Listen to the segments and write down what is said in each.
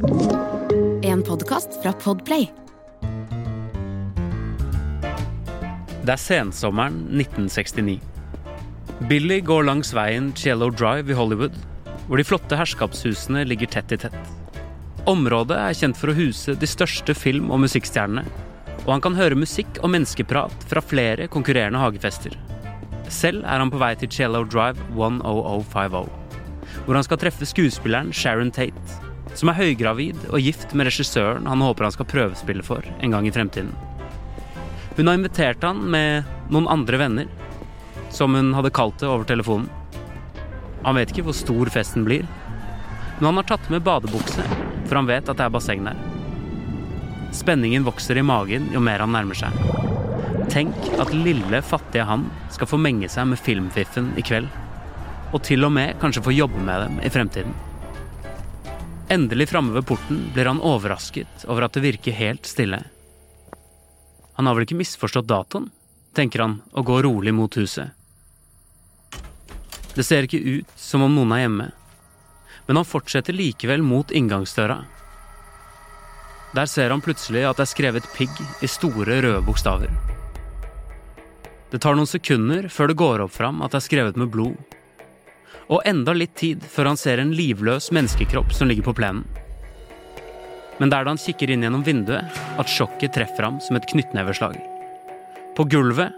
En podkast fra Podplay. Det er sensommeren 1969. Billy går langs veien Cello Drive i Hollywood, hvor de flotte herskapshusene ligger tett i tett. Området er kjent for å huse de største film- og musikkstjernene, og han kan høre musikk og menneskeprat fra flere konkurrerende hagefester. Selv er han på vei til Cello Drive 10050, hvor han skal treffe skuespilleren Sharon Tate, som er høygravid og gift med regissøren han håper han skal prøvespille for en gang i fremtiden. Hun har invitert han med noen andre venner, som hun hadde kalt det over telefonen. Han vet ikke hvor stor festen blir, men han har tatt med badebukse, for han vet at det er basseng der. Spenningen vokser i magen jo mer han nærmer seg. Tenk at lille, fattige han skal få menge seg med filmfiffen i kveld. Og til og med kanskje få jobbe med dem i fremtiden. Endelig framme ved porten blir han overrasket over at det virker helt stille. Han har vel ikke misforstått datoen, tenker han og går rolig mot huset. Det ser ikke ut som om noen er hjemme, men han fortsetter likevel mot inngangsdøra. Der ser han plutselig at det er skrevet pigg i store, røde bokstaver. Det tar noen sekunder før det går opp fram at det er skrevet med blod. Og enda litt tid før han ser en livløs menneskekropp som ligger på plenen. Men det er da han kikker inn gjennom vinduet at sjokket treffer ham som et knyttneveslag. På gulvet,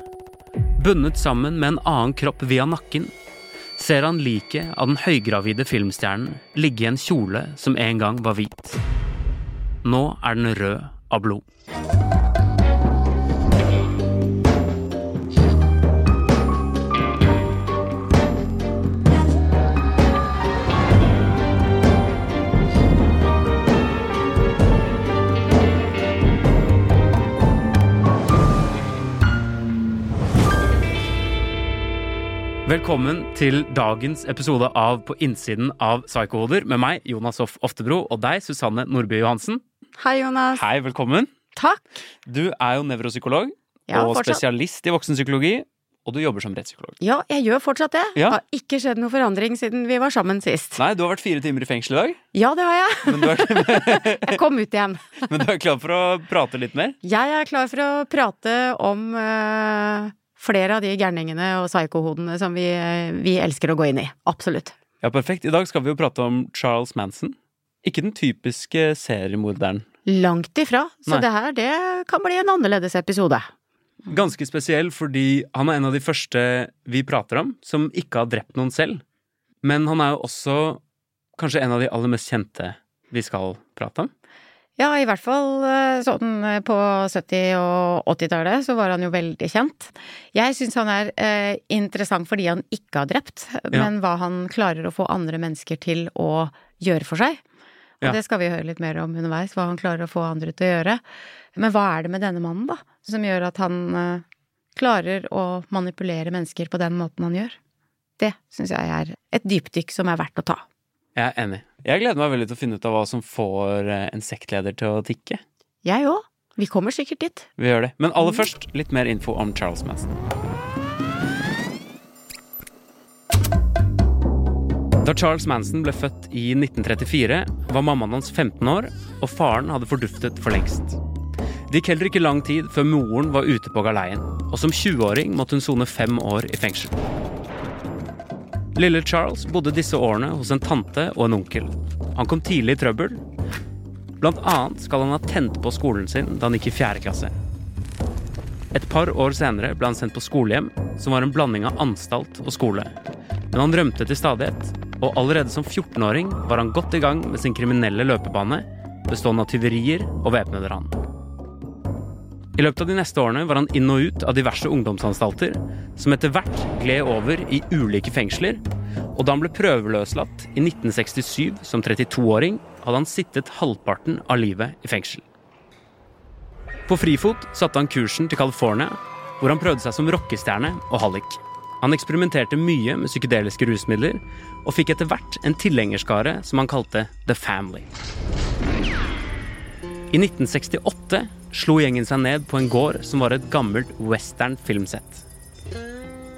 bundet sammen med en annen kropp via nakken, ser han liket av den høygravide filmstjernen ligge i en kjole som en gang var hvit. Nå er den rød av blod. Velkommen til dagens episode av På innsiden av Psykohoder med meg, Jonas Hoff Oftebro, og deg, Susanne Nordby Johansen. Hei, Jonas. Hei, velkommen. Takk. Du er jo nevropsykolog Ja, og fortsatt. spesialist i voksenpsykologi, og du jobber som rettspsykolog. Ja, jeg gjør fortsatt det. Ja. Har ikke skjedd noe forandring siden vi var sammen sist. Nei, du har vært fire timer i fengsel i dag, Ja, det har jeg. men du er, Jeg kom ut igjen. men du er klar for å prate litt mer? Jeg er klar for å prate om eh, flere av de gærningene og psykohodene som vi, eh, vi elsker å gå inn i. Absolutt. Ja, perfekt. I dag skal vi jo prate om Charles Manson. Ikke den typiske seriemorderen. Langt ifra. Så Nei. det her, det kan bli en annerledes episode. Ganske spesiell fordi han er en av de første vi prater om som ikke har drept noen selv. Men han er jo også kanskje en av de aller mest kjente vi skal prate om. Ja, i hvert fall eh, sånn eh, på 70- og 80-tallet så var han jo veldig kjent. Jeg syns han er eh, interessant fordi han ikke har drept, men hva han klarer å få andre mennesker til å gjøre for seg. Og Ja. det skal vi høre litt mer om underveis, hva han klarer å få andre til å gjøre. Men hva er det med denne mannen, da, som gjør at han eh, klarer å manipulere mennesker på den måten han gjør? Det syns jeg er et dypdykk som er verdt å ta. Jeg er enig. Jeg gleder meg veldig til å finne ut av hva som får eh, en sektleder til å tikke. Jeg òg. Vi kommer sikkert dit. Vi gjør det. Men aller først litt mer info om Charles Manson. Da Charles Manson ble født i 1934, var mammaen hans 15 år, og faren hadde forduftet for lengst. Det gikk heller ikke lang tid før moren var ute på galeien, og som 20-åring måtte hun sone fem år i fengsel. Lille Charles bodde disse årene hos en tante og en onkel. Han kom tidlig i trøbbel. Blant annet skal han ha tent på skolen sin da han gikk i fjerde klasse. Et par år senere ble han sendt på skolehjem, som var en blanding av anstalt og skole. Men han rømte til stadighet, og allerede som 14-åring var han godt i gang med sin kriminelle løpebane, bestående av tyverier og væpnede ran. I løpet av de neste årene var han inn og ut av diverse ungdomsanstalter, som etter hvert gled over i ulike fengsler, og da han ble prøveløslatt i 1967 som 32-åring, hadde han sittet halvparten av livet i fengsel. På frifot satte han kursen til California, hvor han prøvde seg som rockestjerne og hallik. Han eksperimenterte mye med psykedeliske rusmidler, og fikk etter hvert en tilhengerskare som han kalte The Family. I 1968 slo gjengen seg ned på en gård som var et gammelt western filmsett.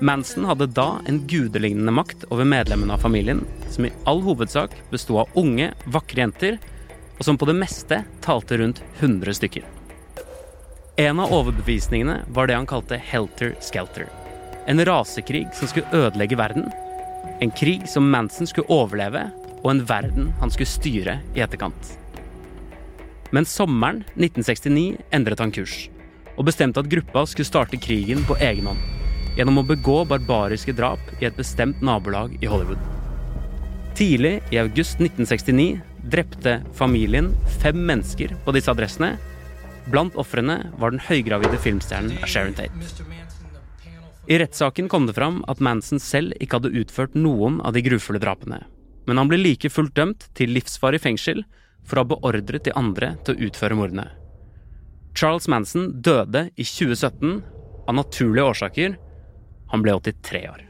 Manson hadde da en gudelignende makt over medlemmene av familien, som i all hovedsak besto av unge, vakre jenter, og som på det meste talte rundt 100 stykker. En av overbevisningene var det han kalte Helter Skelter. En rasekrig som skulle ødelegge verden. En krig som Manson skulle overleve, og en verden han skulle styre i etterkant. Men sommeren 1969 endret han kurs, og bestemte at gruppa skulle starte krigen på egen hånd. Gjennom å begå barbariske drap i et bestemt nabolag i Hollywood. Tidlig i august 1969 drepte familien fem mennesker på disse adressene. Blant ofrene var den høygravide filmstjernen Sharon Tate. I rettssaken kom det fram at Manson selv ikke hadde utført noen av de grufulle drapene, men han ble like fullt dømt til livsvarig fengsel for å ha beordret de andre til å utføre mordene. Charles Manson døde i 2017 av naturlige årsaker. Han ble 83 år.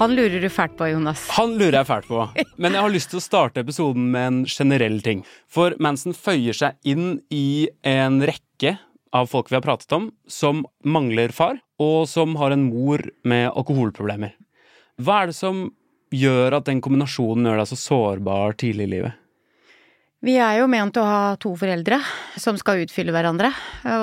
Han lurer du fælt på, Jonas. Han lurer jeg fælt på. Men jeg har lyst til å starte episoden med en generell ting. For Manson føyer seg inn i en rekke av folk vi har pratet om, som mangler far, og som har en mor med alkoholproblemer. Hva er det som gjør at den kombinasjonen gjør deg så sårbar tidlig i livet? Vi er jo ment å ha to foreldre som skal utfylle hverandre,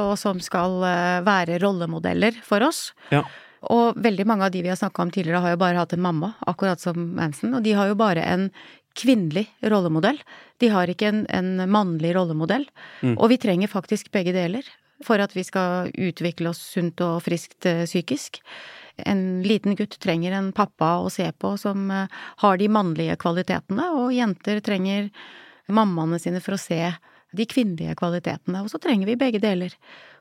og som skal eh, være rollemodeller for oss. Ja. Og veldig mange av de vi har snakka om tidligere, har jo bare hatt en mamma, akkurat som Manson, og de har jo bare en kvinnelig rollemodell. De har ikke en, en mannlig rollemodell. Mm. Og vi trenger faktisk begge deler for at vi skal utvikle oss sunt og friskt eh, psykisk. En liten gutt trenger en pappa å se på som eh, har de mannlige kvalitetene, og jenter trenger mammaene sine for å se de kvinnelige kvalitetene. Og så trenger vi begge deler.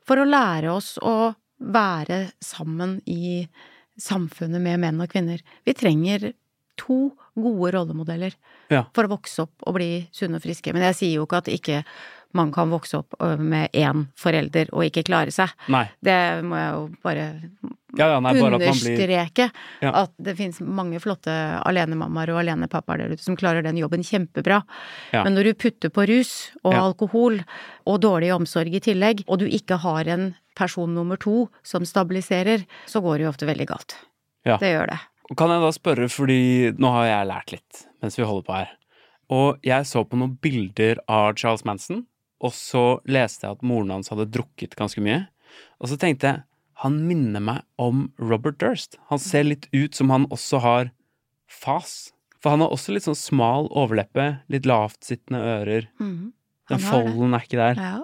For å lære oss å være sammen i samfunnet med menn og kvinner. Vi trenger to gode rollemodeller Ja. for å vokse opp og bli sunne og friske. Men jeg sier jo ikke at ikke man kan vokse opp med én forelder og ikke klare seg. Nei. Det må jeg jo bare Ja, ja, nei, bare at man blir understreke. Ja. At det finnes mange flotte alenemammaer og alenepappaer der ute som klarer den jobben kjempebra. Men når du putter på rus og alkohol og dårlig omsorg i tillegg, og du ikke har en person nummer to som stabiliserer, så går det jo ofte veldig galt. Ja. Det gjør det. Kan jeg da spørre, fordi nå har jeg lært litt mens vi holder på her. Og jeg så på noen bilder av Charles Manson, og så leste jeg at moren hans hadde drukket ganske mye. Og så tenkte jeg, han minner meg om Robert Durst. Han ser litt ut som han også har fas. For han har også litt sånn smal overleppe, litt lavtsittende ører. Mhm. Den folden er ikke der. Ja.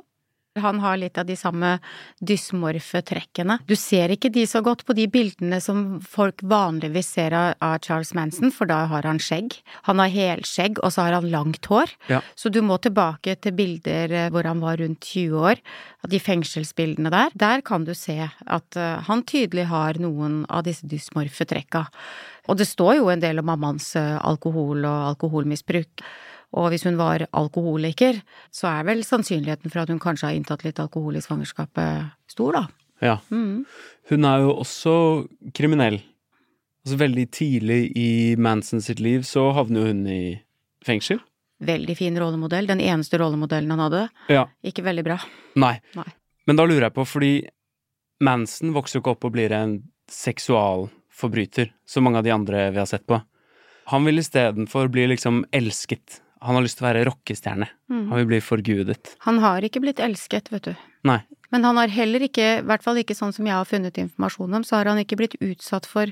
Han har litt av de samme dysmorfe trekkene. Du ser ikke de så godt på de bildene som folk vanligvis ser av, Charles Manson, for da har han skjegg. Han har helskjegg, og så har han langt hår. Ja. Så du må tilbake til bilder eh, hvor han var rundt 20 år, de fengselsbildene der. Der kan du se at eh, han tydelig har noen av disse dysmorfe trekka. Og det står jo en del om mammaens eh, alkohol og alkoholmisbruk. Og hvis hun var alkoholiker, så er vel sannsynligheten for at hun kanskje har inntatt litt alkohol i svangerskapet stor, da. Ja. Mm. Hun er jo også kriminell. Altså Veldig tidlig i Manson sitt liv så havner hun i fengsel. Veldig fin rollemodell. Den eneste rollemodellen han hadde. Ja. Ikke veldig bra. Nei. Nei. Men da lurer jeg på, fordi Manson vokser jo ikke opp og blir en seksualforbryter, som mange av de andre vi har sett på. Han vil istedenfor bli liksom elsket. Han har lyst til å være rockestjerne. Mm. Han vil bli forgudet. Han har ikke blitt elsket, vet du. Nei. Men han har heller ikke, i hvert fall ikke sånn som jeg har funnet informasjon om, så har han ikke blitt utsatt for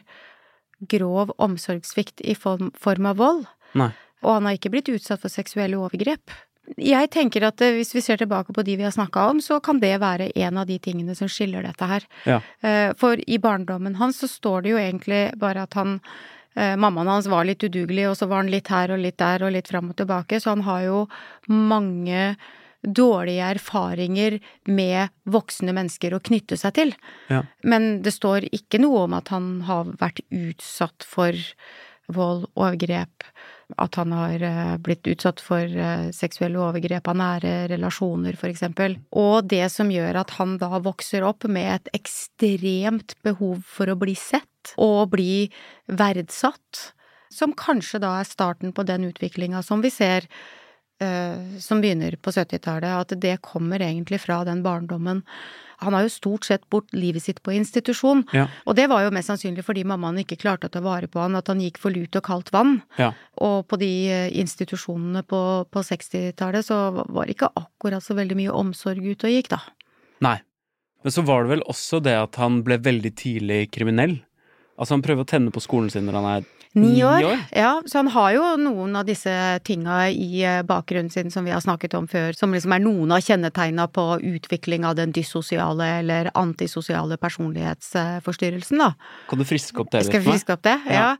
grov omsorgssvikt i form, form av vold. Nei. Og han har ikke blitt utsatt for seksuelle overgrep. Jeg tenker at eh, hvis vi ser tilbake på de vi har snakka om, så kan det være en av de tingene som skiller dette her. Ja. Eh, For i barndommen hans så står det jo egentlig bare at han Mammaen hans var litt udugelig, og så var han litt her og litt der og litt fram og tilbake, så han har jo mange dårlige erfaringer med voksne mennesker å knytte seg til. Ja. Men det står ikke noe om at han har vært utsatt for vold, overgrep, at han har eh, blitt utsatt for eh, seksuelle overgrep av nære relasjoner, eksempel. Og det som gjør at han da vokser opp med et ekstremt behov for å bli sett og bli verdsatt, som kanskje da er starten på den utviklinga som vi ser eh, som begynner på 70-tallet, at det kommer egentlig fra den barndommen. Han har jo stort sett bort livet sitt på institusjon, Ja. og det var jo mest sannsynlig fordi mammaen ikke klarte å ta vare på han, at han gikk for lut og kaldt vann. Ja. Og på de eh, institusjonene på, på 60-tallet så var det ikke akkurat så veldig mye omsorg ute og gikk, da. Nei. Men så var det vel også det at han ble veldig tidlig kriminell. Altså han prøver å tenne på skolen sin når han er Ni år. år? Ja, så han har jo noen av disse tinga i eh, bakgrunnen sin som vi har snakket om før, som liksom er noen av kjennetegna på utvikling av den dyssosiale eller antisosiale personlighetsforstyrrelsen, da. Kan du friske opp det Skal litt vi for meg? friske opp det? Ja. Ja.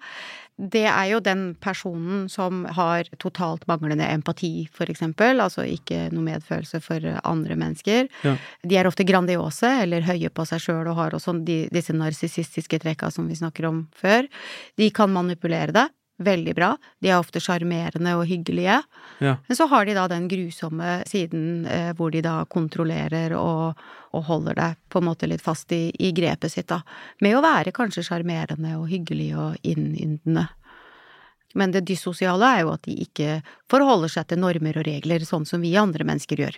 Det er jo den personen som har totalt manglende empati, for eksempel, altså ikke noe medfølelse for andre mennesker. Ja. De er ofte grandiose eller høye på seg sjøl og har også de, disse narsissistiske trekka som vi snakker om før. De kan manipulere det veldig bra. De er ofte sjarmerende og hyggelige. Ja. Men så har de da den grusomme siden eh, hvor de da kontrollerer og, og holder deg på en måte litt fast i, i grepet sitt, da. Med å være kanskje sjarmerende og hyggelig og innyndende. Men det dyssosiale er jo at de ikke forholder seg til normer og regler sånn som vi andre mennesker gjør.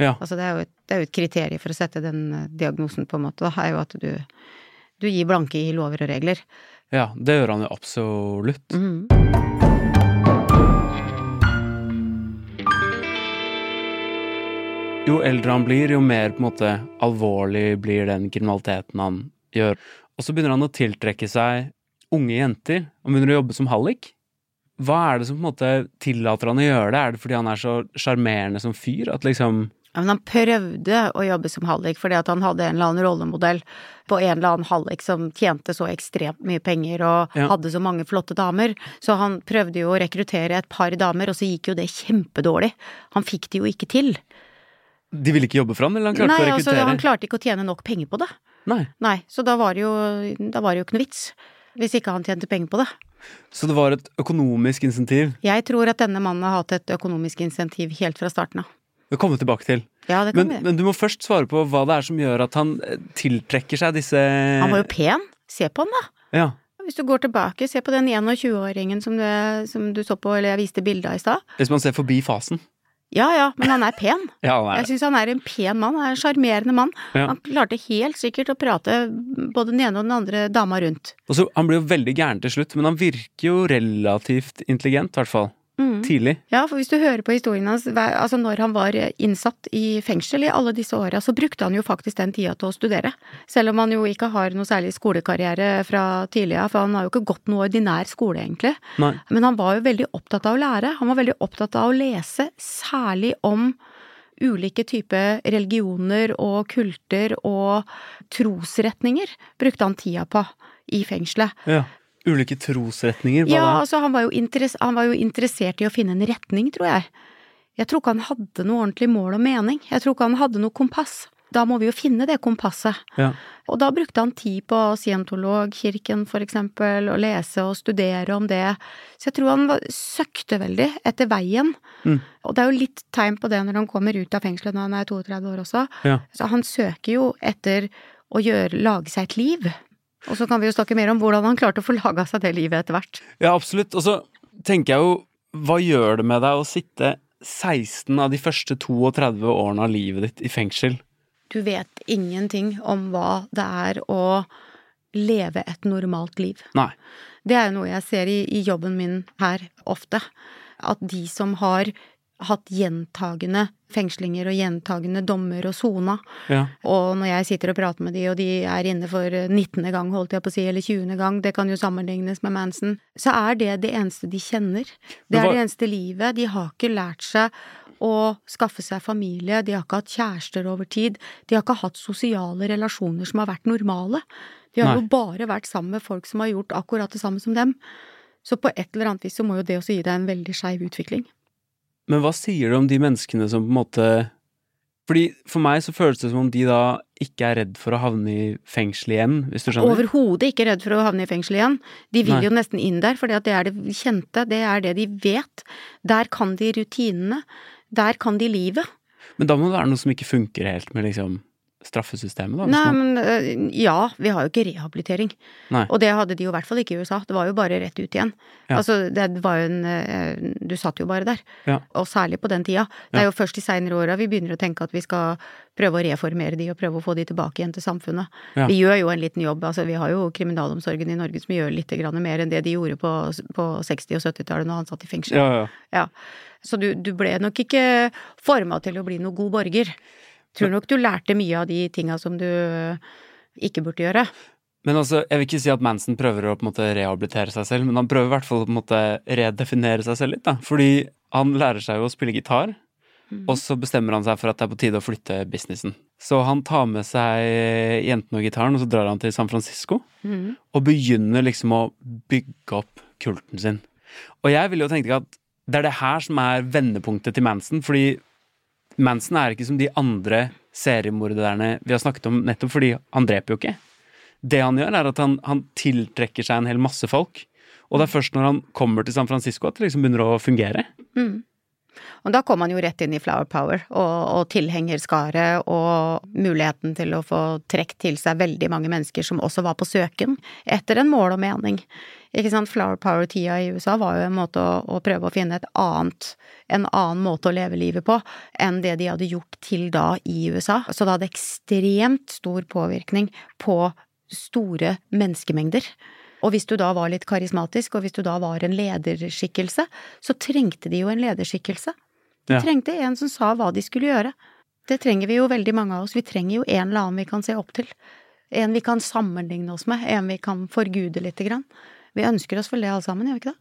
Ja. Altså det er jo et, det er jo et kriterium for å sette den eh, diagnosen, på en måte, da, er jo at du, du gir blanke i lover og regler. ja, det gjør han jo absolutt. Mm. Jo eldre han blir, jo mer på en måte alvorlig blir den kriminaliteten han gjør. Og så begynner han å tiltrekke seg unge jenter. Han begynner å jobbe som hallik. Hva er det som på en måte tillater han å gjøre det? Er det fordi han er så sjarmerende som fyr? At liksom men han prøvde å jobbe som hallik fordi at han hadde en eller annen rollemodell på en eller annen hallik som tjente så ekstremt mye penger og Ja. hadde så mange flotte damer. Så han prøvde jo å rekruttere et par damer, og så gikk jo det kjempedårlig. Han fikk det jo ikke til. De ville ikke jobbe for ham, eller han klarte Nei, å altså han klarte ikke å tjene nok penger på det. Nei. Nei, så da var det jo, da var det jo ikke noe vits. Hvis ikke han tjente penger på det. Så det var et økonomisk insentiv. Jeg tror at denne mannen har hatt et økonomisk insentiv helt fra starten av. Det kommer vi tilbake til. Ja, det kan Men, vi. men du må først svare på hva det er som gjør at han eh, tiltrekker seg disse Han var jo pen. Se på han, da. Ja. Hvis du går tilbake, se på den 21-åringen som, du- som du så på, eller jeg viste bilde av i stad. Hvis man ser forbi fasen. Ja ja, men han er pen. Ja, han er Jeg syns han er en pen mann. Han er en sjarmerende mann. Ja. Han klarte helt sikkert å prate både den ene og den andre dama rundt. Og så, Han blir jo veldig gæren til slutt, men han virker jo relativt intelligent, i hvert fall. Mm. Tidlig. Ja, for hvis du hører på historien hans, altså når han var innsatt i fengsel i alle disse åra, så brukte han jo faktisk den tida til å studere. Selv om han jo ikke har noe særlig skolekarriere fra tidligere, for han har jo ikke gått noe ordinær skole, egentlig. Nei. Men han var jo veldig opptatt av å lære. Han var veldig opptatt av å lese, særlig om ulike typer religioner og kulter og trosretninger brukte han tida på i fengselet. Ja. Ulike trosretninger, Ja, altså han var, jo han var jo interessert i å finne en retning, tror jeg. Jeg tror ikke han hadde noe ordentlig mål og mening. Jeg tror ikke han hadde noe kompass. Da må vi jo finne det kompasset. Ja. Og da brukte han tid på scientologkirken, for eksempel, og lese og studere om det. Så jeg tror han var, søkte veldig etter veien. Mm. Og det er jo litt tegn på det når han kommer ut av fengselet når han er 32 år også. Ja. Så han søker jo etter å gjøre, lage seg et liv. Og så kan vi jo snakke mer om hvordan han klarte å få laga seg det livet etter hvert. ja, absolutt. Og så tenker jeg jo, hva gjør det med deg å sitte 16 av de første 32 årene av livet ditt i fengsel? Du vet ingenting om hva det er å leve et normalt liv. Nei. Det er jo noe jeg ser i, i jobben min her ofte. At de som har hatt gjentagende fengslinger og gjentagende dommer og sona, Ja. og når jeg sitter og prater med de, og de er inne for 19. gang, holdt jeg på å si, eller 20. gang, det kan jo sammenlignes med Manson, så er det det eneste de kjenner. Det er det eneste livet. De har ikke lært seg å skaffe seg familie, de har ikke hatt kjærester over tid, de har ikke hatt sosiale relasjoner som har vært normale. De har Nei. jo bare vært sammen med folk som har gjort akkurat det samme som dem. Så på et eller annet vis så må jo det også gi deg en veldig skeiv utvikling. Men hva sier du om de menneskene som på en måte Fordi For meg så føles det som om de da ikke er redd for å havne i fengsel igjen, hvis du skjønner? Overhodet ikke redd for å havne i fengsel igjen. De vil Nei. jo nesten inn der, for det er det kjente, det er det de vet. Der kan de rutinene. Der kan de livet. Men da må det være noe som ikke funker helt med liksom straffesystemet, da? Nei, men øh, ja, vi har jo ikke rehabilitering. Nei. Og det hadde de jo i hvert fall ikke i USA. Det var jo bare rett ut igjen. Ja. Altså, det var jo en øh, Du satt jo bare der. Ja. Og særlig på den tida. Det er jo først de seinere åra vi begynner å tenke at vi skal prøve å reformere de og prøve å få de tilbake igjen til samfunnet. Ja. Vi gjør jo en liten jobb. Altså, vi har jo kriminalomsorgen i Norge som gjør litt grann mer enn det de gjorde på, på 60- og 70-tallet når han satt i fengsel. Ja, ja. Ja. Så du, du ble nok ikke forma til å bli noen god borger. Tror nok du lærte mye av de tinga som du ikke burde gjøre. Men altså, jeg vil ikke si at Manson prøver å på en måte rehabilitere seg selv, men han prøver i hvert fall å på en måte redefinere seg selv litt, da. Fordi han lærer seg jo å spille gitar, og så bestemmer han seg for at det er på tide å flytte businessen. Så han tar med seg jentene og gitaren, og så drar han til San Francisco, Mm. og begynner liksom å bygge opp kulten sin. Og jeg ville jo tenke at det er det her som er vendepunktet til Manson, fordi Manson er ikke som de andre seriemorderne vi har snakket om, nettopp fordi han dreper jo ikke. Det han gjør, er at han, han tiltrekker seg en hel masse folk. Og det er først når han kommer til San Francisco at det liksom begynner å fungere. Og da kom han jo rett inn i Flower Power og, og tilhengerskaret og muligheten til å få trukket til seg veldig mange mennesker som også var på søken etter en mål og mening. Ikke sant, Flower Power-tida i USA var jo en måte å, å prøve å finne et annet, en annen måte å leve livet på enn det de hadde gjort til da i USA. Så det hadde ekstremt stor påvirkning på store menneskemengder. Og hvis du da var litt karismatisk, og hvis du da var en lederskikkelse, så trengte de jo en lederskikkelse. De Ja. trengte en som sa hva de skulle gjøre. Det trenger vi jo veldig mange av oss. Vi trenger jo en eller annen vi kan se opp til. En vi kan sammenligne oss med, en vi kan forgude lite grann. Vi ønsker oss vel det alle sammen, gjør vi ikke det?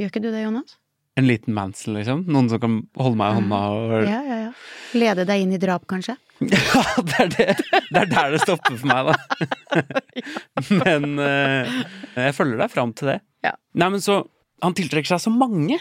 Gjør ikke du det, Jonas? En liten Mansell, liksom. Noen som kan holde meg i hånda og Ja, ja, ja. Lede deg inn i drap, kanskje? Ja, det er det. Det er der det stopper for meg, da. Men eh, jeg følger deg fram til det. Ja. Nei, men så Han tiltrekker seg så mange.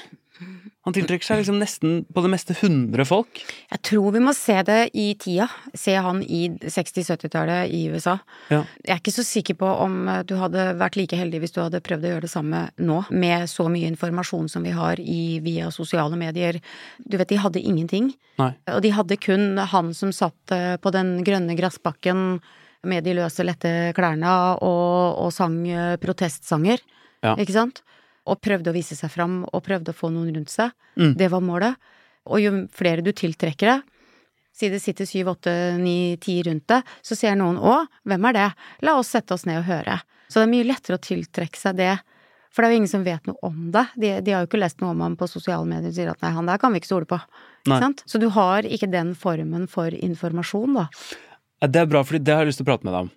Han tiltrekker seg liksom nesten på det meste 100 folk. Jeg tror vi må se det i tida. Se han i 60-70-tallet i USA. Ja. Jeg er ikke så sikker på om eh, du hadde vært like heldig hvis du hadde prøvd å gjøre det samme nå, med så mye informasjon som vi har i, via sosiale medier. Du vet, de hadde ingenting. Nei. Og de hadde kun han som satt eh, på den grønne gressbakken med de løse, lette klærne og, og sang eh, protestsanger. Ja. Ikke sant? Og prøvde å vise seg fram, og prøvde å få noen rundt seg. Mm. Det var målet. Og jo flere du tiltrekker deg, si det sitter syv, åtte, ni, ti rundt deg, så ser noen å, hvem er det? La oss sette oss ned og høre. Så det er mye lettere å tiltrekke seg det. For det er jo ingen som vet noe om det. De, de har jo ikke lest noe om ham på sosiale medier og sier at nei, han der kan vi ikke stole på. Så du har ikke den formen for informasjon, da. Det er bra, for det har jeg lyst til å prate med deg om.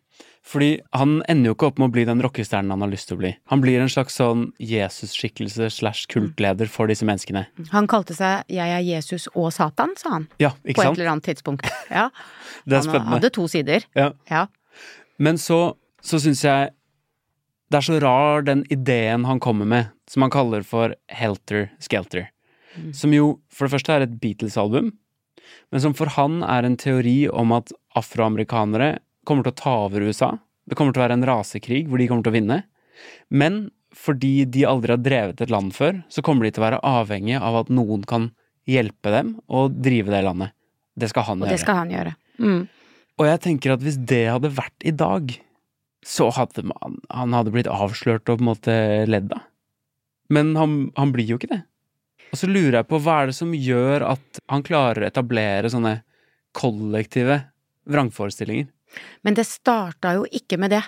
Fordi han ender jo ikke opp med å bli den rockestjernen han har lyst til å bli. Han blir en slags sånn Jesus-skikkelse slash kultleder for disse menneskene. Han kalte seg 'Jeg er Jesus og Satan', sa han. Ja, ikke sant? På et eller annet tidspunkt. Ja. Det er Han spennende. hadde to sider. Ja. Ja. Men så, så syns jeg det er så rar den ideen han kommer med, som han kaller for Helter Skelter. Som jo for det første er et Beatles-album, men som for han er en teori om at afroamerikanere kommer til å ta over USA. Det kommer til å være en rasekrig hvor de kommer til å vinne. Men fordi de aldri har drevet et land før, så kommer de til å være avhengige av at noen kan hjelpe dem å drive det landet. Det skal han Og gjøre. det skal han gjøre. Mm. Og jeg tenker at hvis det hadde vært i dag, så hadde man, han hadde blitt avslørt og på en måte ledd av. Men han, han blir jo ikke det. Og så lurer jeg på hva er det som gjør at han klarer å etablere sånne kollektive vrangforestillinger. Men det starta jo ikke med det.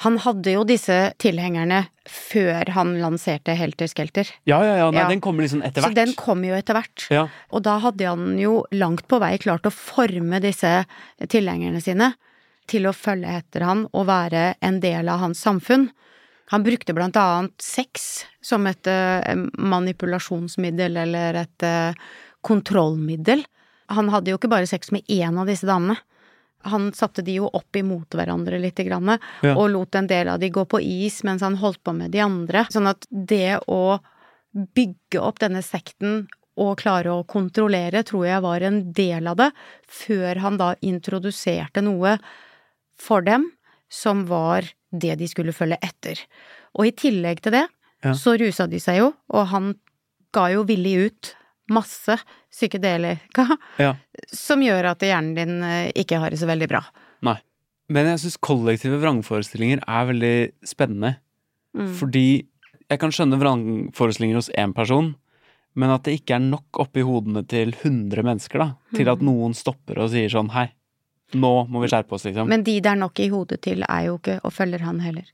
Han hadde jo disse tilhengerne før han lanserte Helter Skelter. Ja, ja, ja, nei, Ja. den kommer liksom etter hvert. Så den kom jo etter hvert. Ja, Og da hadde han jo langt på vei klart å forme disse tilhengerne sine til å følge etter han og være en del av hans samfunn. Han brukte blant annet sex som et eh, manipulasjonsmiddel eller et eh, kontrollmiddel. Han hadde jo ikke bare sex med én av disse damene. Han satte de jo opp imot hverandre lite grann, Ja. og lot en del av de gå på is mens han holdt på med de andre. Sånn at det å bygge opp denne sekten og klare å kontrollere, tror jeg var en del av det, før han da introduserte noe for dem som var det de skulle følge etter. Og i tillegg til det, Ja. så rusa de seg jo, og han ga jo villig ut masse psykedelika Ja. som gjør at hjernen din eh, ikke har det så veldig bra. Nei. Men jeg syns kollektive vrangforestillinger er veldig spennende. Mm. Fordi jeg kan skjønne vrangforestillinger hos én person, men at det ikke er nok oppi hodene til 100 mennesker, da. Til Mm. at noen stopper og sier sånn hei, nå må vi skjerpe oss, liksom. Men de det er nok i hodet til, er jo ikke og følger han heller.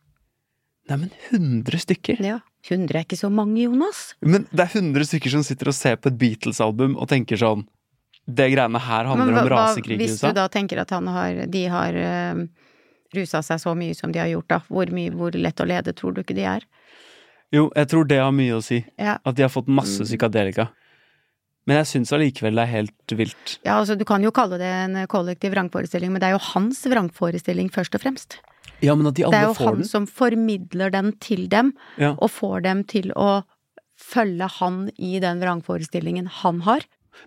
Nei, men 100 stykker? Ja. 100 er ikke så mange, Jonas. Men det er 100 stykker som sitter og ser på et Beatles-album og tenker sånn Det greiene her handler Men hva- om rasekrig i Hvis du da tenker at han har, de har uh, rusa seg så mye som de har gjort, da, hvor, mye, hvor lett å lede tror du ikke de er? Jo, jeg tror det har mye å si. Ja. At de har fått masse Mm. psykadelika. Men jeg syns allikevel det er helt vilt. Ja, altså Du kan jo kalle det en kollektiv vrangforestilling, men det er jo hans vrangforestilling først og fremst. Ja, men at de Det er jo han den. som formidler den til dem, Ja. og får dem til å følge han i den vrangforestillingen han har.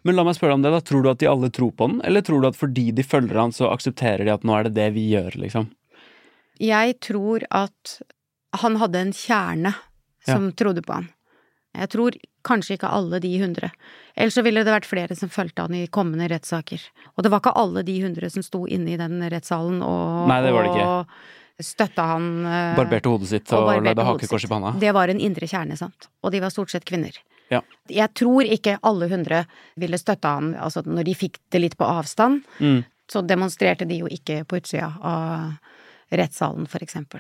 Men la meg spørre om det, da. Tror du at de alle tror på den, eller tror du at fordi de følger han, så aksepterer de at nå er det det vi gjør, liksom? Jeg tror at han hadde en kjerne som trodde på han. Jeg tror kanskje ikke alle de hundre. Ellers så ville det vært flere som fulgte han i kommende rettssaker. Og det var ikke alle de hundre som sto inne i den rettssalen og, Nei, det var det ikke. og støtta han eh, Barberte hodet sitt og, og lagde hakekors i panna? Det var en indre kjerne, sant. Og de var stort sett kvinner. Ja. Jeg tror ikke alle hundre ville støtta han, altså når de fikk det litt på avstand, Mm. så demonstrerte de jo ikke på utsida av rettssalen, for eksempel.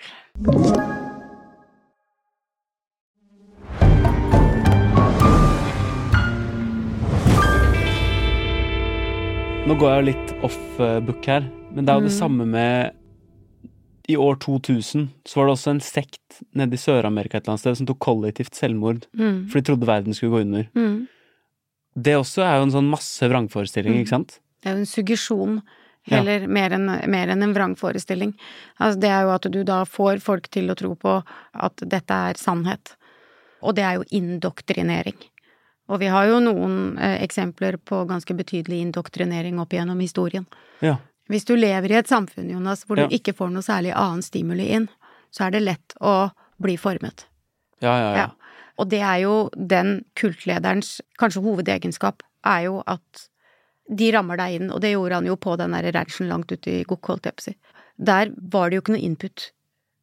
Nå går jeg jo litt off eh, book her, men det er jo det Mm. samme med I år 2000 så var det også en sekt nede i Sør-Amerika et eller annet sted som tok kollektivt selvmord, Mm. for de trodde verden skulle gå under. Mm. Det også er jo en sånn masse vrangforestilling, Mm. ikke sant? Det er jo en suggesjon, Ja. mer enn mer enn en vrangforestilling. Altså, det er jo at du da får folk til å tro på at dette er sannhet. Og det er jo indoktrinering. Og vi har jo noen eh, eksempler på ganske betydelig indoktrinering opp igjennom historien. Ja. Hvis du lever i et samfunn, Jonas, hvor Ja. du ikke får noe særlig annen stimuli inn, så er det lett å bli formet. Ja, ja, ja. Ja. Og det er jo den kultlederens kanskje hovedegenskap, er jo at de rammer deg inn, og det gjorde han jo på den der ranchen langt ute i Gokk, jeg på si. Der var det jo ikke noe input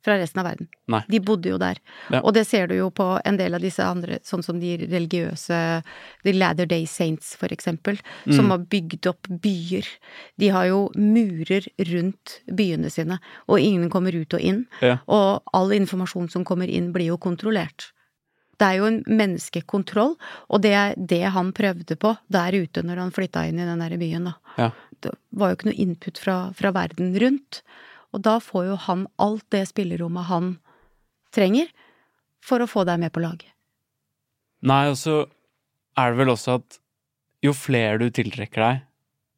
fra resten av verden. Nei. De bodde jo der. Ja. Og det ser du jo på en del av disse andre, sånn som de religiøse The Lather Day Saints, for eksempel, som Mm. har bygd opp byer. De har jo murer rundt byene sine, og ingen kommer ut og inn. Ja. Og all informasjon som kommer inn, blir jo kontrollert. Det er jo en menneskekontroll, og det er det han prøvde på der ute når han flytta inn i den der byen, da. Ja. Det var jo ikke noe input fra, fra verden rundt. Og da får jo han alt det spillerommet han trenger for å få deg med på laget. Nei, og så er det vel også at jo flere du tiltrekker deg,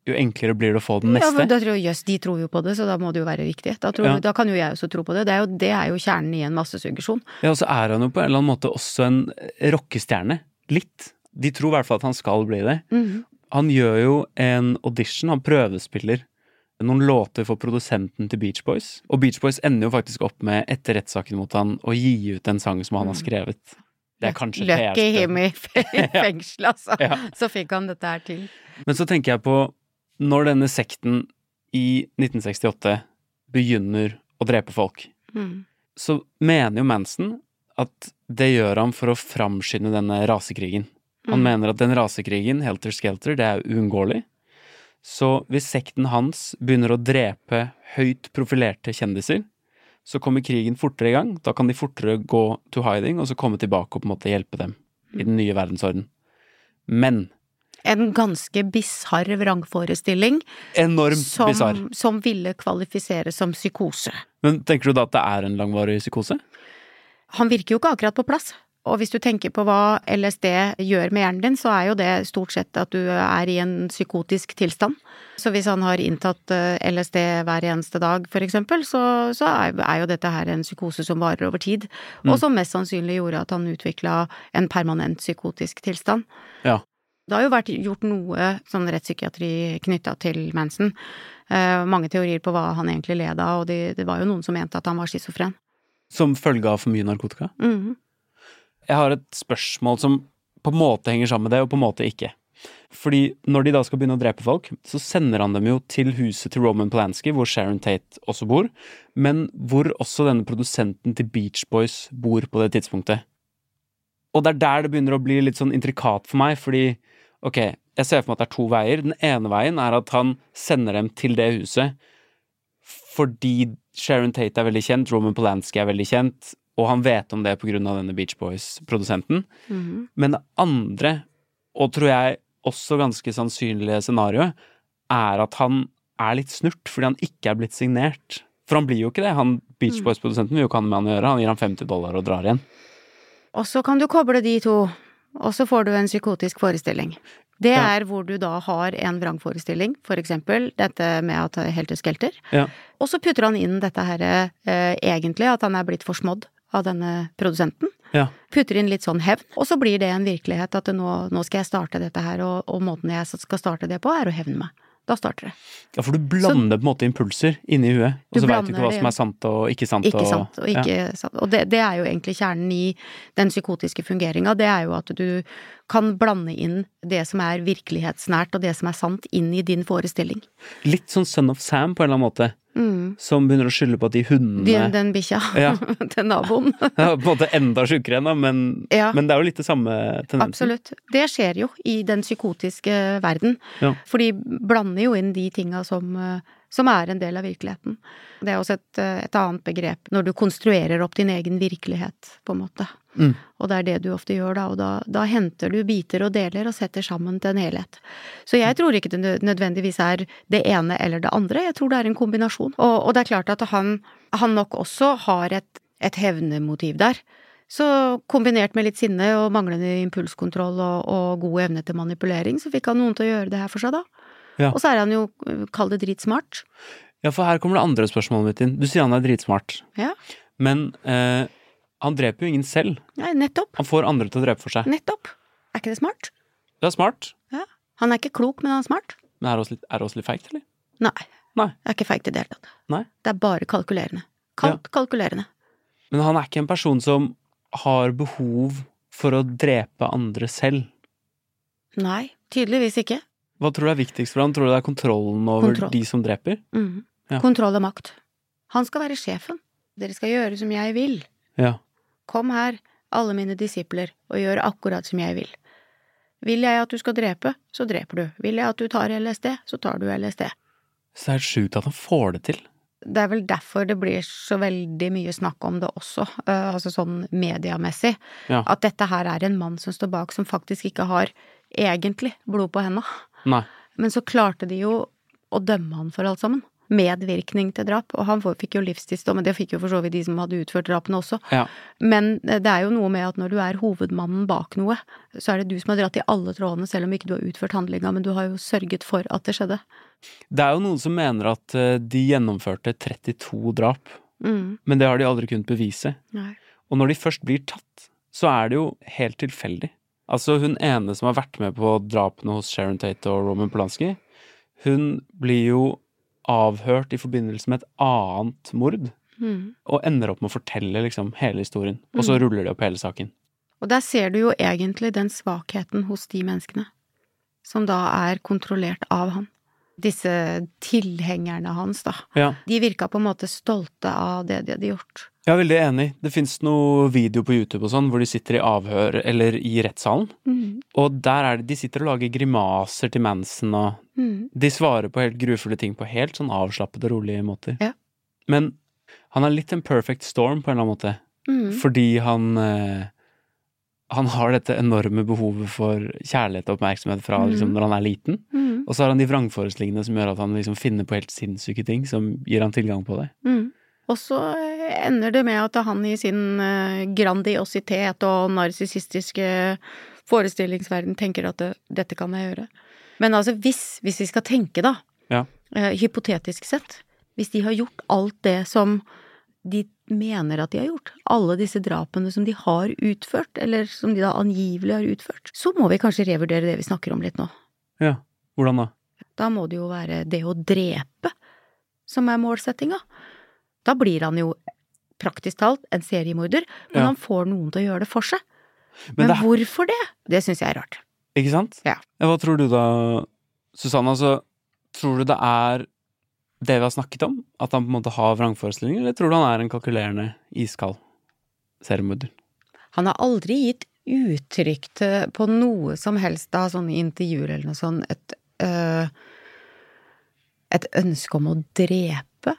jo enklere blir det å få den Ja, men da tror jeg, jøss, de tror jo på det, så da må det jo være viktig. Da, tror, Ja. da kan jo jeg også tro på det. Det er, jo, det er jo kjernen i en massesuggesjon. Ja, og så er han jo på en eller annen måte også en rockestjerne. Litt. De tror i hvert fall at han skal bli det. Mhm. Han gjør jo en audition, han prøvespiller noen låter for produsenten til Beach Boys. Og Beach Boys ender jo faktisk opp med, etter rettssaken mot han, å gi ut en sang som han har skrevet. Det er kanskje Lucky him i fengsel, altså. Ja. Så fikk han dette her til. Men så tenker jeg på når denne sekten i 1968 begynner å drepe folk, Mm. så mener jo Manson at det gjør han for å framskynde denne rasekrigen. Han Mm. mener at den rasekrigen, helter skelter, det er uunngåelig. Så hvis sekten hans begynner å drepe høyt profilerte kjendiser, så kommer krigen fortere i gang. Da kan de fortere gå to hiding, og så komme tilbake og på en måte hjelpe dem i den nye verdensorden. Men En ganske bisarr vrangforestilling enormt som, bisarr. som ville kvalifisere som psykose. Men tenker du da at det er en langvarig psykose? Han virker jo ikke akkurat på plass. Og hvis du tenker på hva LSD gjør med hjernen din, så er jo det stort sett at du er i en psykotisk tilstand. Så hvis han har inntatt eh, LSD hver eneste dag, for eksempel, så, så er, jo dette her en psykose som varer over tid, Mm. og som mest sannsynlig gjorde at han utvikla en permanent psykotisk tilstand. Ja. Det har jo vært gjort noe sånn rettspsykiatri knytta til Manson. Eh, mange teorier på hva han egentlig led av, og det, det var jo noen som mente at han var schizofren. Som følge av for mye narkotika? Mhm. Jeg har et spørsmål som på en måte henger sammen med det, og på en måte ikke. Fordi når de da skal begynne å drepe folk, så sender han dem jo til huset til Roman Polanski, hvor Sharon Tate også bor, men hvor også denne produsenten til Beach Boys bor på det tidspunktet. Og det er der det begynner å bli litt sånn intrikat for meg, fordi ok, jeg ser for meg at det er to veier. Den ene veien er at han sender dem til det huset fordi Sharon Tate er veldig kjent, Roman Polanski er veldig kjent, og han vet om det av denne Beach Boys-produsenten. Mhm. Men det andre, og tror jeg også ganske sannsynlige scenarioet, er at han er litt snurt fordi han ikke er blitt signert. For han blir jo ikke det. Han Beach Boys-produsenten vil jo ikke ha med han å gjøre. Han gir ham 50 dollar og drar igjen. Og så kan du koble de to, og så får du en psykotisk forestilling. Det Ja. er hvor du da har en vrangforestilling, for eksempel dette med at er helter skelter. Ja. Og så putter han inn dette her eh, egentlig, at han er blitt forsmådd av denne produsenten. Ja. Putter inn litt sånn hevn, og så blir det en virkelighet at nå, nå skal jeg starte dette her, og, og måten jeg skal starte det på, er å hevne meg. Da starter det. Ja, for du blander på en måte impulser inni huet, og så veit du ikke hva som er sant og ikke sant. Ikke og, sant, og ikke sant. Og det, det er jo egentlig kjernen i den psykotiske fungeringa, det er jo at du kan blande inn det som er virkelighetsnært og det som er sant, inn i din forestilling. Litt sånn Son of Sam på en eller annen måte. Som begynner å skylde på at de hundene Den, den bikkja Ja. til naboen. Ja, på en måte enda sjukere ennå, men, Ja. men det er jo litt det samme tendensen. Absolutt. Det skjer jo i den psykotiske verden. Ja. For de blander jo inn de tinga som, eh, som er en del av virkeligheten. Det er også et, et annet begrep når du konstruerer opp din egen virkelighet, på en måte. Mm. Og det er det du ofte gjør da, og da, da henter du biter og deler og setter sammen til en helhet. Så jeg tror ikke det nødvendigvis er det ene eller det andre, jeg tror det er en kombinasjon. Og, og det er klart at han, han nok også har et, et hevnemotiv der. Så kombinert med litt sinne og manglende impulskontroll og, og god evne til manipulering, så fikk han noen til å gjøre det her for seg, da. Ja. Og så er han jo, kall det dritsmart. Ja, for her kommer det andre spørsmålet mitt inn. Du sier han er dritsmart, Ja, men eh, han dreper jo ingen selv. Nei, nettopp. Han får andre til å drepe for seg. Nettopp. Er ikke det smart? Det er smart, Ja. Han er ikke klok, men han er smart. men er det også litt, er det også litt feigt, eller? Nei. Nei. Det er ikke feigt i det hele tatt. Nei. Det er bare kalkulerende. Kaldt kalkulerende. Men han er ikke en person som har behov for å drepe andre selv. Nei, tydeligvis ikke. Hva tror du er viktigst for han? Tror du det er kontrollen over Kontroll. de som dreper? Mm. Ja. Kontroll og makt. Han skal være sjefen. Dere skal gjøre som jeg vil. Ja. Kom her, alle mine disipler, og gjør akkurat som jeg vil. Vil jeg at du skal drepe, så dreper du. Vil jeg at du tar LSD, så tar du LSD. Så det er sjukt at han får det til. Det er vel derfor det blir så veldig mye snakk om det også, uh, altså sånn mediamessig. Ja. At dette her er en mann som står bak som faktisk ikke har egentlig blod på henda. Nei. Men så klarte de jo å dømme han for alt sammen. Medvirkning til drap. Og han fikk jo livstidsdom, men det fikk jo for så vidt de som hadde utført drapene også. Ja. Men eh, det er jo noe med at når du er hovedmannen bak noe, så er det du som har dratt i alle trådene, selv om ikke du har utført handlinga, men du har jo sørget for at det skjedde. Det er jo noen som mener at eh, de gjennomførte 32 drap, Mm. men det har de aldri kunnet bevise. Nei. Og når de først blir tatt, så er det jo helt tilfeldig. Altså, hun ene som har vært med på drapene hos Sharon Tate og Roman Polanski, hun blir jo avhørt i forbindelse med et annet mord, Mm. og ender opp med å fortelle liksom hele historien. Og så ruller de opp hele saken. Og der ser du jo egentlig den svakheten hos de menneskene, som da er kontrollert av han. Disse tilhengerne hans, da. Ja. De virka på en måte stolte av det de hadde gjort. Jeg er veldig enig. Det fins noe video på YouTube og sånn hvor de sitter i avhør eller i rettssalen. Mm. Og der er det de sitter og lager grimaser til Manson og Mm. De svarer på helt grufulle ting på helt sånn avslappede og rolige måter. Ja. Men han er litt en perfect storm på en eller annen måte. Mm. Fordi han eh, Han har dette enorme behovet for kjærlighet og oppmerksomhet fra mm. liksom, når han er liten. Mm. Og så har han de vrangforestillingene som gjør at han liksom finner på helt sinnssyke ting som gir han tilgang på det. Mm. Og så eh, ender det med at han i sin eh, grandiositet og narsissistiske forestillingsverden tenker at det, dette kan jeg gjøre. Men altså, hvis, hvis vi skal tenke, da, Ja. eh, hypotetisk sett, hvis de har gjort alt det som de mener at de har gjort, alle disse drapene som de har utført, eller som de da angivelig har utført, så må vi kanskje revurdere det vi snakker om litt nå. Ja. Hvordan da? Da må det jo være det å drepe som er målsettinga. Da blir han jo praktisk talt en seriemorder, men Ja. han får noen til å gjøre det for seg. Men, Men, det, hvorfor det? Det syns jeg er rart. Ikke sant? Ja. Hva tror du da, Susanne? Altså, tror du det er det vi har snakket om? At han på en måte har vrangforestillinger, eller tror du han er en kalkulerende, iskald seriemorder? Han har aldri gitt uttrykk til på noe som helst av sånne intervjuer eller noe sånt, et, øh, et ønske om å drepe.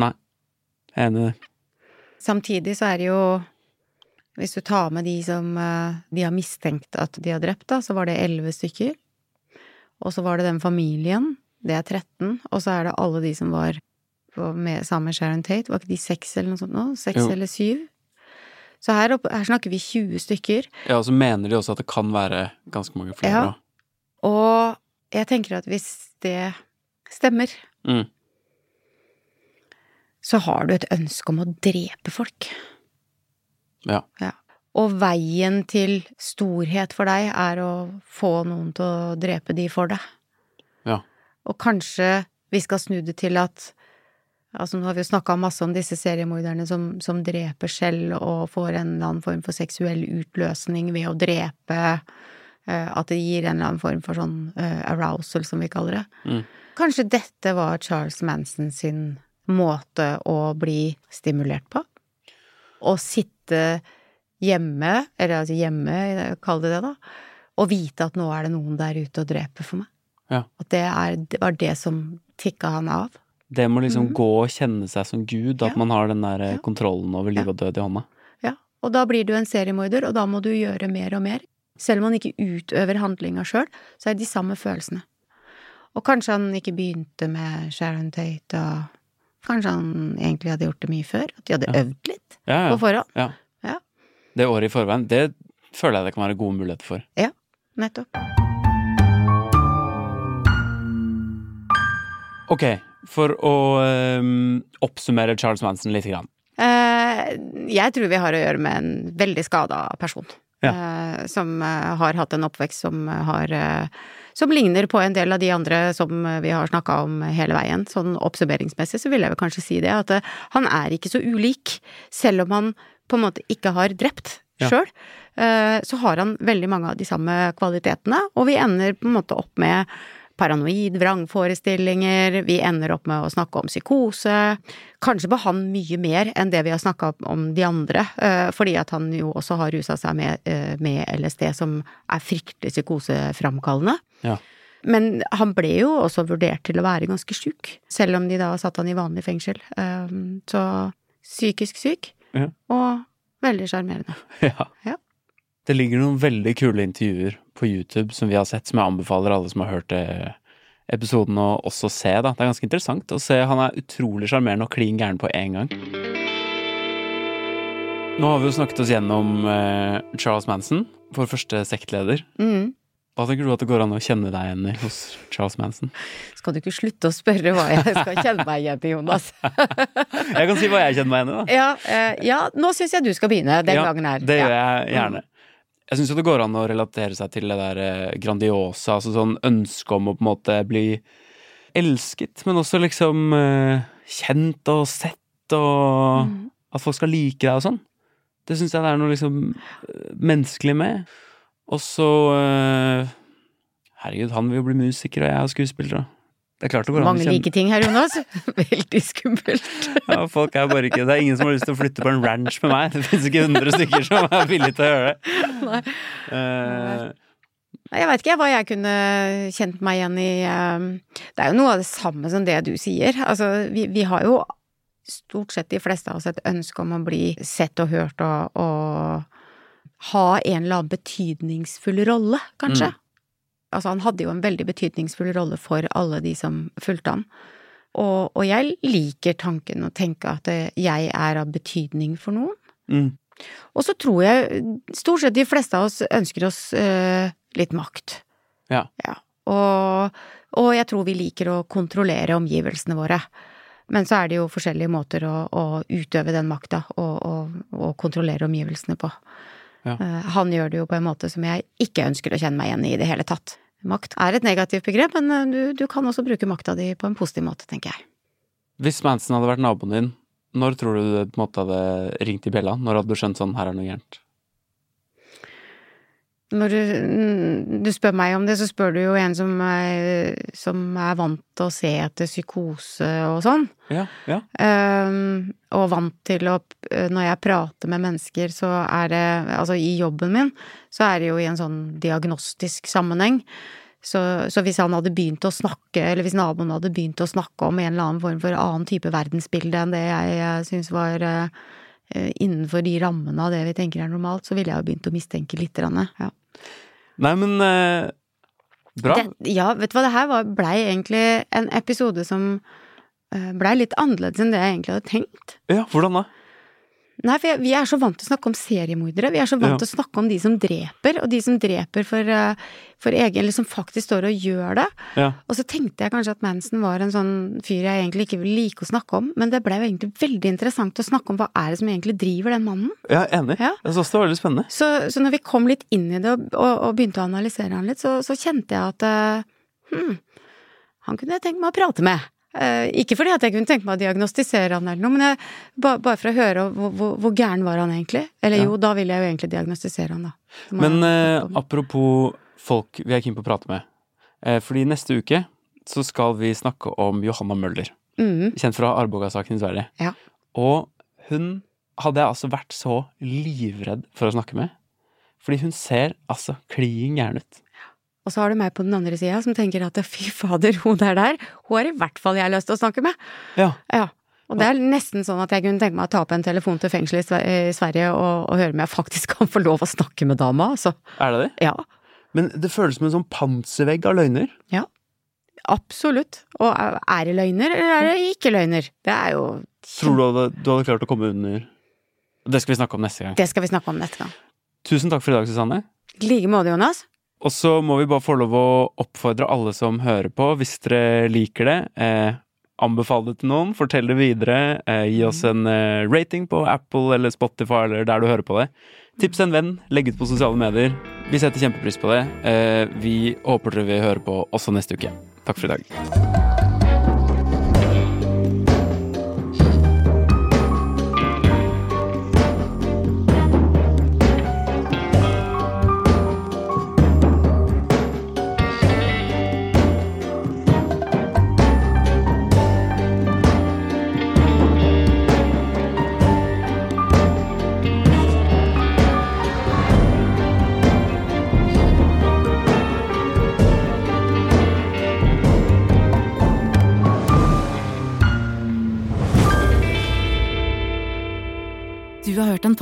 Nei. Jeg er enig i det. Samtidig så er det jo Hvis du tar med de som øh, de har mistenkt at de har drept, da, så var det elleve stykker. Og så var det den familien, det er 13. Og så er det alle de som var med, sammen med Sharon Tate. Var ikke de seks eller noe sånt nå? Seks eller syv? Så her, oppe, her snakker vi 20 stykker. Ja, og så mener de også at det kan være ganske mange flere. Ja. Og jeg tenker at hvis det stemmer, Mm. så har du et ønske om å drepe folk. Ja. Og veien til storhet for deg er å få noen til å drepe de for deg. Ja. Og kanskje vi skal snu det til at Altså, nå har vi jo snakka masse om disse seriemorderne som, som dreper selv og får en eller annen form for seksuell utløsning ved å drepe. eh, At det gir en eller annen form for sånn eh, arousal, som vi kaller det. Mm. Kanskje dette var Charles Manson sin måte å bli stimulert på? Å sitte hjemme, eller altså hjemme, kall det det, da, og vite at nå er det noen der ute og dreper for meg. Ja. At det, er, det var det som tikka han av. Det må liksom Mhm. gå og kjenne seg som Gud, at Ja. man har den der eh, Ja. kontrollen over liv og død i hånda. Ja. Og da blir du en seriemorder, og da må du gjøre mer og mer. Selv om han ikke utøver handlinga sjøl, så er det de samme følelsene. Og kanskje han ikke begynte med Sharon Tate, og kanskje han egentlig hadde gjort det mye før? At de hadde Ja. øvd litt Ja, på forhånd? ja. Ja. Det året i forveien, det føler jeg det kan være gode muligheter for. Ja, Nettopp. Ok, for å um, oppsummere Charles Manson litt. Grann. Uh, jeg tror vi har å gjøre med en veldig skada person. Ja. Uh, som eh, har hatt en oppvekst som har uh, Som ligner på en del av de andre som vi har snakka om hele veien. Sånn oppsummeringsmessig så vil jeg vel kanskje si det, at han er ikke så ulik. Selv om han på en måte ikke har drept Ja. sjøl, så har han veldig mange av de samme kvalitetene, og vi ender på en måte opp med paranoid vrangforestillinger, vi ender opp med å snakke om psykose. Kanskje på han mye mer enn det vi har snakka om de andre, eh, fordi at han jo også har rusa seg med, eh, med LSD, som er fryktelig psykoseframkallende. Ja. Men han ble jo også vurdert til å være ganske sjuk, selv om de da satte han i vanlig fengsel. Eh, Så psykisk syk, Ja. og veldig sjarmerende. Ja. Ja. Det ligger noen veldig kule intervjuer på YouTube som vi har sett, som jeg anbefaler alle som har hørt episoden å også se. da. Det er ganske interessant å se. Han er utrolig sjarmerende og klin gæren på én gang. Nå har vi jo snakket oss gjennom eh, Charles Manson, vår første sektleder. Mm. Hva tenker du at det går an å kjenne deg igjen i hos Charles Manson? Skal du ikke slutte å spørre hva jeg skal kjenne meg igjen i, Jonas? Jeg kan si hva jeg kjenner meg igjen i, da. Ja, eh, ja nå syns jeg du skal begynne den Ja, gangen her. Det gjør jeg gjerne. Jeg syns jo det går an å relatere seg til det der grandiosa, altså sånn ønske om å på en måte bli elsket, men også liksom eh, kjent og sett, og Mm. at folk skal like deg og sånn. Det syns jeg det er noe liksom eh, menneskelig med. Og så eh, Herregud, han vil jo bli musiker, og jeg er skuespiller, og det er klart det går Mange like ting her, Jonas. Veldig skummelt. ja, folk er bare ikke Det er ingen som har lyst til å flytte på en ranch med meg. Det finnes ikke hundre stykker som er villige til å gjøre det. Nei. Uh, Nei, Jeg veit ikke hva jeg kunne kjent meg igjen i. uh, Det er jo noe av det samme som det du sier. Altså, vi, vi har jo stort sett de fleste av oss et ønske om å bli sett og hørt og, og ha en eller annen betydningsfull rolle, kanskje. Mm. Altså, han hadde jo en veldig betydningsfull rolle for alle de som fulgte ham. Og, og jeg liker tanken å tenke at eh, jeg er av betydning for noen. mm, Og så tror jeg stort sett de fleste av oss ønsker oss eh, litt makt. Ja. Og, og jeg tror vi liker å kontrollere omgivelsene våre. Men så er det jo forskjellige måter å, å utøve den makta og, og, og kontrollere omgivelsene på. Ja. Eh, han gjør det jo på en måte som jeg ikke ønsker å kjenne meg igjen i i det hele tatt. Makt er et negativt begrep, men eh, du, du kan også bruke makta di på en positiv måte, tenker jeg. Hvis Manson hadde vært naboen din, når tror du det på en måte hadde ringt i bjella? Når hadde du skjønt sånn her er noe gærent? Når du, du, spør meg om det, så spør du jo en som er, som er vant til å se etter psykose og sånn. Ja, ja. Um, og vant til å Når jeg prater med mennesker, så er det Altså i jobben min, så er det jo i en sånn diagnostisk sammenheng. Så, så, hvis han hadde begynt å snakke, eller hvis naboen hadde begynt å snakke om en eller annen form for annen type verdensbilde enn det jeg, jeg syns var uh, innenfor de rammene av det vi tenker er normalt, så ville jeg jo begynt å mistenke litt. Ja. Nei, men eh, bra. Det, ja, vet du hva, det her blei egentlig en episode som uh, blei litt annerledes enn det jeg egentlig hadde tenkt. Ja, hvordan da? Nei, for vi er så vant til å snakke om seriemordere. Vi er så vant til ja. å snakke om de som dreper, og de som dreper for, eh, for egen Eller som faktisk står og gjør det. Ja. Og så tenkte jeg kanskje at Manson var en sånn fyr jeg egentlig ikke ville like å snakke om, men det ble jo egentlig veldig interessant å snakke om hva er det som egentlig driver den mannen. Ja, enig. Ja. Jeg syns det var veldig spennende. Så, så, når vi kom litt inn i det og, og, og begynte å analysere han litt, så, så kjente jeg at hm, han kunne jeg tenkt meg å prate med. Eh, ikke fordi at jeg kunne tenke meg å diagnostisere han eller noe, men jeg, bare for å høre hvor, hvor, hvor, gæren var han egentlig? Eller ja. jo, da ville jeg jo egentlig diagnostisere han, da. Men eh, apropos folk vi er keen på å prate med. Eh, fordi neste uke så skal vi snakke om Johanna Møller. Mm. Kjent fra Arboga-saken i Sverige. Ja. Og hun hadde jeg altså vært så livredd for å snakke med. Fordi hun ser altså klin gæren ut. Og så har du meg på den andre sida som tenker at fy fader, hun der der, hun har i hvert fall jeg lyst til å snakke med. Ja. ja. Og det er nesten sånn at jeg kunne tenke meg å ta opp en telefon til fengselet i Sverige og, og, høre om jeg faktisk kan få lov å snakke med dama, altså. Er det det? Ja. Men det føles som en sånn panservegg av løgner. Ja. Absolutt. Og er det løgner, eller er det ikke løgner? Det er jo Tror du hadde, du hadde klart å komme under Det skal vi snakke om neste gang. Det skal vi snakke om neste gang. Tusen takk for i dag, Susanne. I like måte, Jonas. Og så må vi bare få lov å oppfordre alle som hører på, hvis dere liker det. Eh, anbefal det til noen, fortell det videre. Eh, gi oss en eh, rating på Apple eller Spotify eller der du hører på det. Tips en venn, legg ut på sosiale medier. Vi setter kjempepris på det. Eh, vi håper dere vil høre på også neste uke. Takk for i dag.